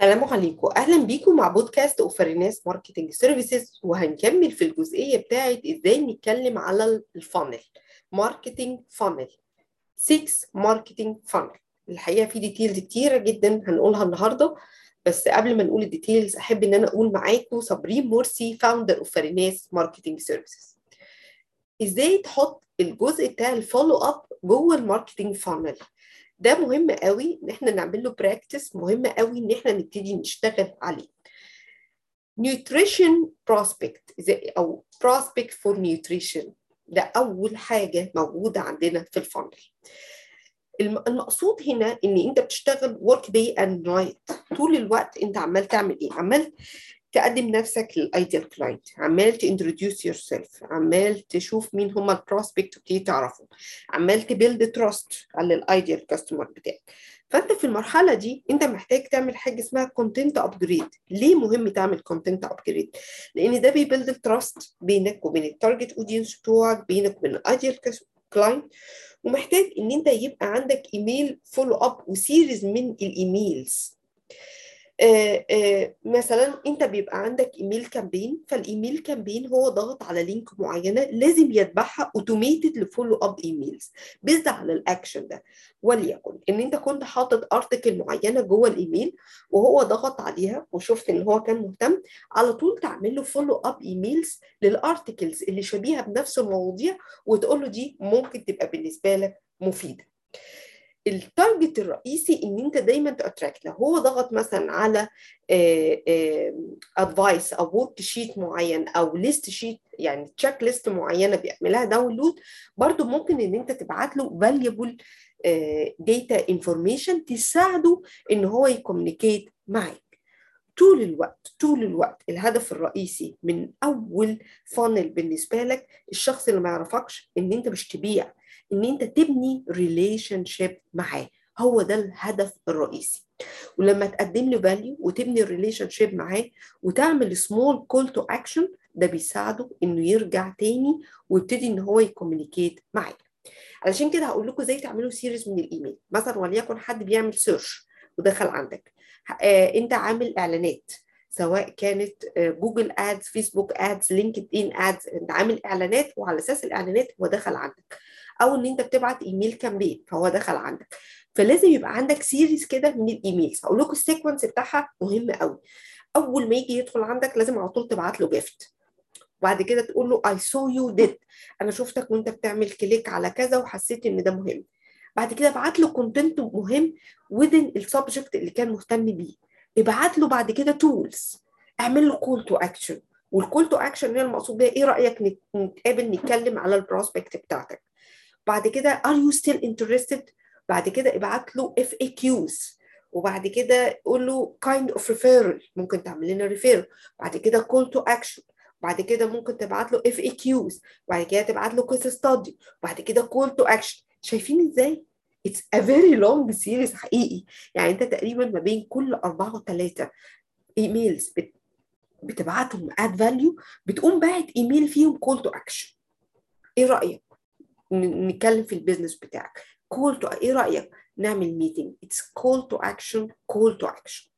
السلام عليكم. أهلا بيكم مع بودكاست اوفريناس marketing services وهنكمل في الجزئية بتاعه إزاي نتكلم على ال funnel marketing funnel 6 marketing funnel الحقيقة في details كتيرة جدا هنقولها النهارده بس قبل ما نقول ال details أحب إن أنا أقول معاكم صابرين مرسي founder of فريناس marketing services. إزاي تحط الجزء بتاع ال follow up جوه ال marketing funnel ده مهم قوي إن إحنا نعمل له practice مهم قوي إن إحنا نبتدي نشتغل عليه. nutrition prospect أو prospect for nutrition ده أول حاجة موجودة عندنا في ال funnel المقصود هنا إن أنت بتشتغل work day and night طول الوقت أنت عمال تعمل إيه؟ عمال تقدم نفسك لل ideal client عمال ت introduce yourself عمال تشوف مين هم ال prospect وتبتدي تعرفهم. عمال ت build trust على ال ideal customer بتاعك. فانت في المرحلة دي انت محتاج تعمل حاجة اسمها content upgrade ليه مهم تعمل content upgrade لأن ده بي build ال trust بينك وبين ال target audience بتوعك بينك وبين ال ideal client ومحتاج إن أنت يبقى عندك email follow up و series من ال emails آه آه مثلا أنت بيبقى عندك email campaign فال email campaign هو ضغط على link معينة لازم يتبعها automated ل follow up emails based على الاكشن ده. وليكن إن أنت كنت حاطط article معينة جوه الإيميل وهو ضغط عليها وشفت إن هو كان مهتم على طول تعمل له follow up emails لل articles اللي شبيهة بنفس المواضيع وتقول له دي ممكن تبقى بالنسبة لك مفيدة. ال target الرئيسي إن أنت دايما ت attract لو هو ضغط مثلا على advice أو work sheet معين أو list sheet يعني check list معينة بيعملها download برضو ممكن إن أنت تبعت له valuable data information تساعده إن هو ي communicate معاك. طول الوقت طول الوقت الهدف الرئيسي من أول funnel بالنسبة لك الشخص اللي ما يعرفكش إن أنت مش تبيع. إن أنت تبني relationship معاه. هو ده الهدف الرئيسي. ولما تقدم له value وتبني relationship معاه وتعمل small call to action ده بيساعده إنه يرجع تاني ويبتدي إن هو ي communicate معاك. علشان كده هقول لكم إزاي تعملوا series من الإيميل. مثلا وليكن حد بيعمل search ودخل عندك. آه أنت عامل إعلانات سواء كانت جوجل ads فيسبوك ads لينكد ان ads أنت عامل إعلانات وعلى أساس الإعلانات هو دخل عندك. أو إن أنت بتبعت email campaign فهو دخل عندك. فلازم يبقى عندك series كده من ال emails هقول لكم ال sequence بتاعها مهم قوي أول ما يجي يدخل عندك لازم على طول تبعت له gift وبعد كده تقول له I saw you did أنا شفتك وأنت بتعمل click على كذا وحسيت إن ده مهم. بعد كده ابعت له content مهم within ال subject اللي كان مهتم بيه. ابعت له بعد كده tools اعمل له call to action وال call to action هي المقصود بيها إيه رأيك نتقابل نتكلم على ال prospect بتاعتك. بعد كده are you still interested? بعد كده ابعت له FAQs وبعد كده قول له kind of referral. ممكن تعمل لنا referral. بعد كده call to action. بعد كده ممكن تبعت له FAQs بعد كده تبعت له case study. بعد كده call to action. شايفين إزاي؟ It's a very long series حقيقي. يعني انت تقريبا ما بين كل أربعة وثلاثة emails بت... بتبعتهم add value بتقوم باعت ايميل فيهم call to action. إيه رأيك؟ نتكلم في ال business بتاعك. call to إيه رأيك نعمل meeting it's call to action call to action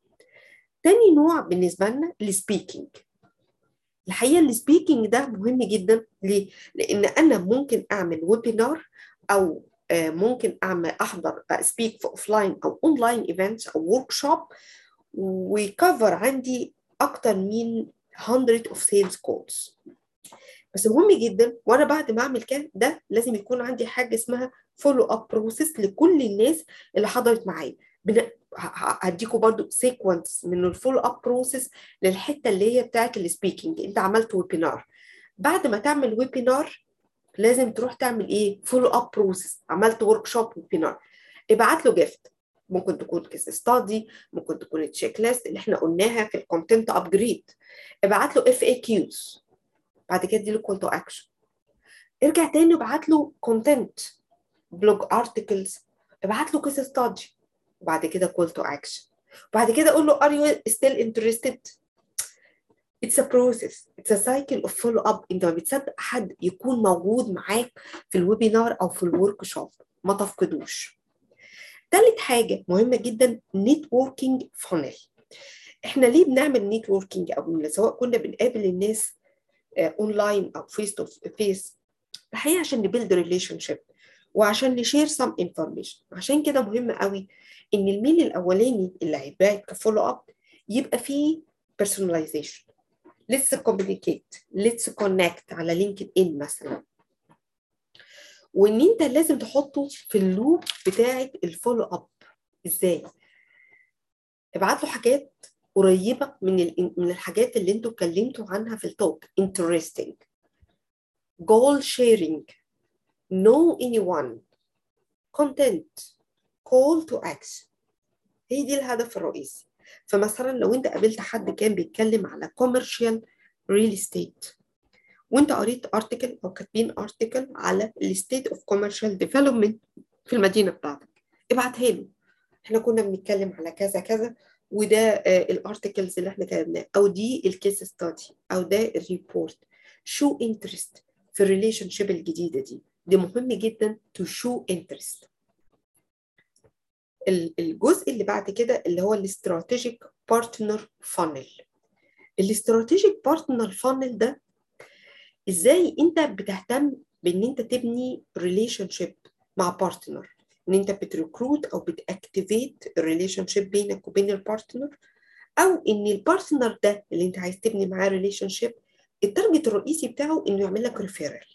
تاني نوع بالنسبة لنا ال speaking الحقيقة ال speaking ده مهم جدا. ليه؟ لأن أنا ممكن أعمل webinar أو ممكن أعمل أحضر speak في offline أو online events أو workshop ويكفر عندي أكتر من 100 of sales calls. بس مهم جدا وأنا بعد ما أعمل كده ده لازم يكون عندي حاجة اسمها follow up process لكل الناس اللي حضرت معايا. هديكم برضو sequence من ال follow up process للحتة اللي هي بتاعت ال speaking أنت عملت webinar بعد ما تعمل webinar لازم تروح تعمل إيه؟ follow up process عملت workshop webinar ابعت له gift ممكن تكون case study ممكن تكون ال checklist اللي إحنا قلناها في ال content upgrade ابعت له FAQs بعد كده اديله call to action ارجع تاني وابعت له content blog articles ابعت له case study وبعد كده call to action بعد كده أقول له are you still interested It's a process. It's a cycle of follow up. انت ما بتصدق حد يكون موجود معاك في ال webinar أو في ال workshop ما تفقدوش. تالت حاجة مهمة جدا networking funnel إحنا ليه بنعمل networking أو سواء كنا بنقابل الناس اونلاين أو face to face الحقيقة عشان ن build relationship وعشان ن share some information عشان كده مهم قوي إن ال mail الأولاني اللي هيتبعت ك follow up يبقى فيه personalization. Let's communicate. Let's connect على LinkedIn مثلا. وإن أنت لازم تحطه في ال loop بتاعه ال follow up إزاي؟ ابعت له حاجات قريبة من من الحاجات اللي أنتوا اتكلمتوا عنها في ال talk interesting. Goal sharing. Know anyone. Content. Call to action. هي دي الهدف الرئيسي. فمثلا لو انت قابلت حد كان بيتكلم على commercial real estate وانت قريت article أو كاتبين article على ال state of commercial development في المدينة بتاعتك ابعتها له. إحنا كنا بنتكلم على كذا كذا. وده ال articles اللي إحنا كتبناه أو دي ال case study أو ده ال report show interest في ال relationship الجديدة دي. دي مهم جدا to show interest الجزء اللي بعد كده اللي هو ال strategic partner funnel ال strategic partner funnel ده إزاي أنت بتهتم بإن أنت تبني relationship مع partner إن أنت بت recruit أو بت activate ال relationship بينك وبين ال partner أو إن ال partner ده اللي أنت عايز تبني معاه relationship ال target الرئيسي بتاعه إنه يعمل لك referral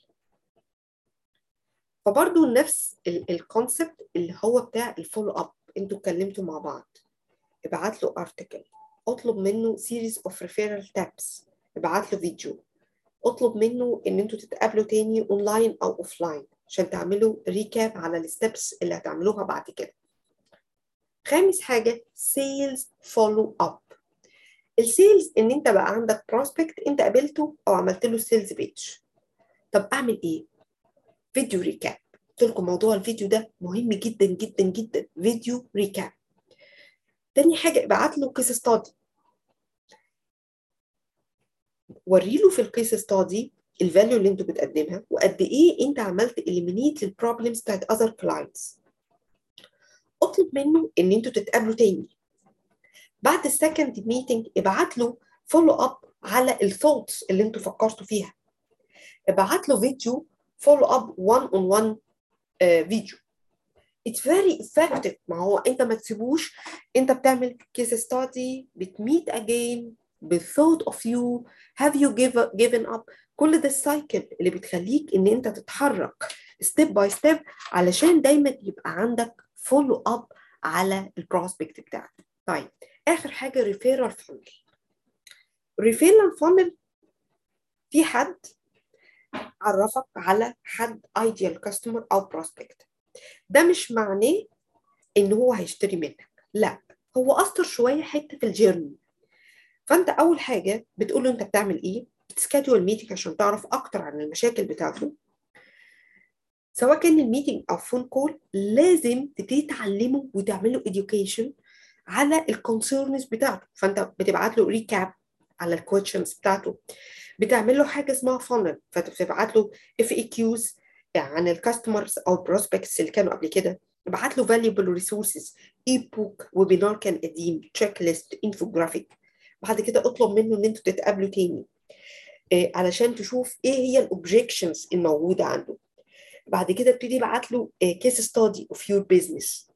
فبرضه نفس ال concept اللي هو بتاع ال follow up أنتوا اتكلمتوا مع بعض. ابعت له article اطلب منه series of referral tips ابعت له فيديو اطلب منه إن أنتوا تتقابلوا تاني اونلاين أو offline عشان تعملوا recap على ال steps اللي هتعملوها بعد كده. خامس حاجة sales follow up ال sales إن أنت بقى عندك prospect أنت قابلته أو عملت له sales page طب أعمل إيه؟ فيديو recap قلت لكم موضوع الفيديو ده مهم جدا جدا جدا. فيديو recap تاني حاجة ابعت له case study وري له في ال case study ال value اللي أنتوا بتقدمها وقد إيه انت عملت eliminate لل problems بتاعت other clients اطلب منه ان أنتوا تتقابلوا تاني. بعد ال second meeting ابعت له follow up على ال thoughts اللي أنتوا فكرتوا فيها. ابعت له فيديو follow up 1 on 1 فيديو It's very effective. ما هو انت ما تسيبوش. انت بتعمل كيس ستادي بتميت again. بالثوت اوف يو you give, given up? كل ده السايكل اللي بتخليك إن أنت تتحرك ستيب باي ستيب علشان دايما يبقى عندك فولو اب على البروسبكت بتاعك. طيب آخر حاجة ريفيرال فانل ريفيرال فانل في حد عرفك على حد ideal customer أو prospect ده مش معناه إن هو هيشتري منك لأ هو اثر شوية حتة ال journey فانت أول حاجة بتقول له أنت بتعمل إيه؟ بت schedule meeting عشان تعرف أكتر عن المشاكل بتاعته. سواء كان ال meeting أو phone call لازم تبتدي تعلمه وتعمله education على ال concerns بتاعته. فانت بتبعت له recap على ال questions بتاعته. بتعمل له حاجة اسمها funnel فبتبعت له FAQs عن ال customers أو ال prospects اللي كانوا قبل كده. ابعت له valuable resources e-book webinar كان قديم checklist infographic بعد كده اطلب منه ان أنتوا تتقابلوا تاني. إيه علشان تشوف إيه هي ال objections الموجودة عنده. بعد كده ابتدي ابعت له case study of your business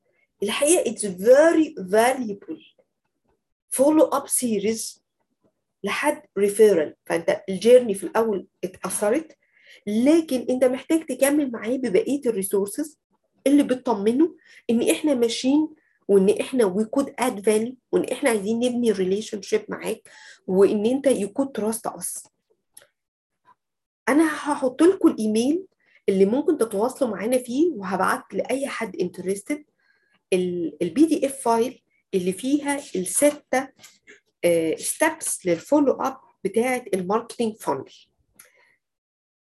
الحقيقة it's very valuable follow up series لحد referral فانت ال journey في الأول اتأثرت لكن انت محتاج تكمل معاه ببقية ال resources اللي بتطمنه إن إحنا ماشيين وإن إحنا we could add value وإن إحنا عايزين نبني relationship معاك وإن أنت you could trust us أنا هحط لكم الايميل اللي ممكن تتواصلوا معانا فيه وهبعت لأي حد interested ال PDF file اللي فيها الستة steps لل follow up بتاعة ال marketing funnel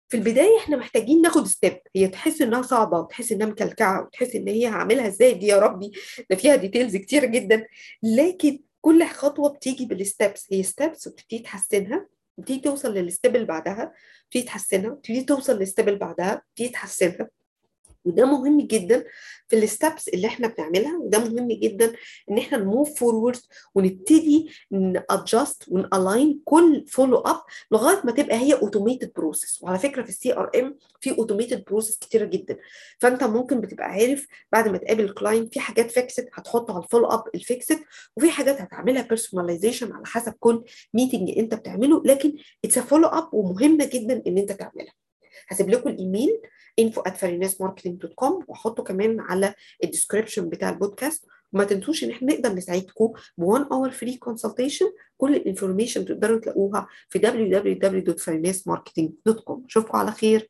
في البداية إحنا محتاجين ناخد step هي تحس إنها صعبة وتحس إنها مكلكعة وتحس إن هي هعملها إزاي دي يا ربي؟ ده فيها details كتير جدا. لكن كل خطوة بتيجي بال steps هي steps وبتبتدي تحسنها بتبتدي توصل لل step اللي بعدها بتبتدي تحسنها بتبتدي توصل لل step اللي بعدها بتبتدي تحسنها. وده مهم جدا في ال steps اللي إحنا بنعملها وده مهم جدا إن إحنا ن move forward ونبتدي ن adjust ون align كل follow up لغاية ما تبقى هي automated process وعلى فكرة في ال CRM في automated process كتيرة جدا. فأنت ممكن بتبقى عارف بعد ما تقابل ال client في حاجات fixed هتحط على ال follow up ال fixed وفي حاجات هتعملها personalization على حسب كل meeting أنت بتعمله. لكن it's follow up ومهمة جدا إن أنت تعملها. هسيب لكم ال email info at farinasmarketing.com وأحطه كمان على ال description بتاع البودكاست. وما تنسوش إن إحنا نقدر نساعدكم ب 1 hour free consultation كل ال information تقدروا تلاقوها في www.farinasmarketing.com أشوفكم على خير. bye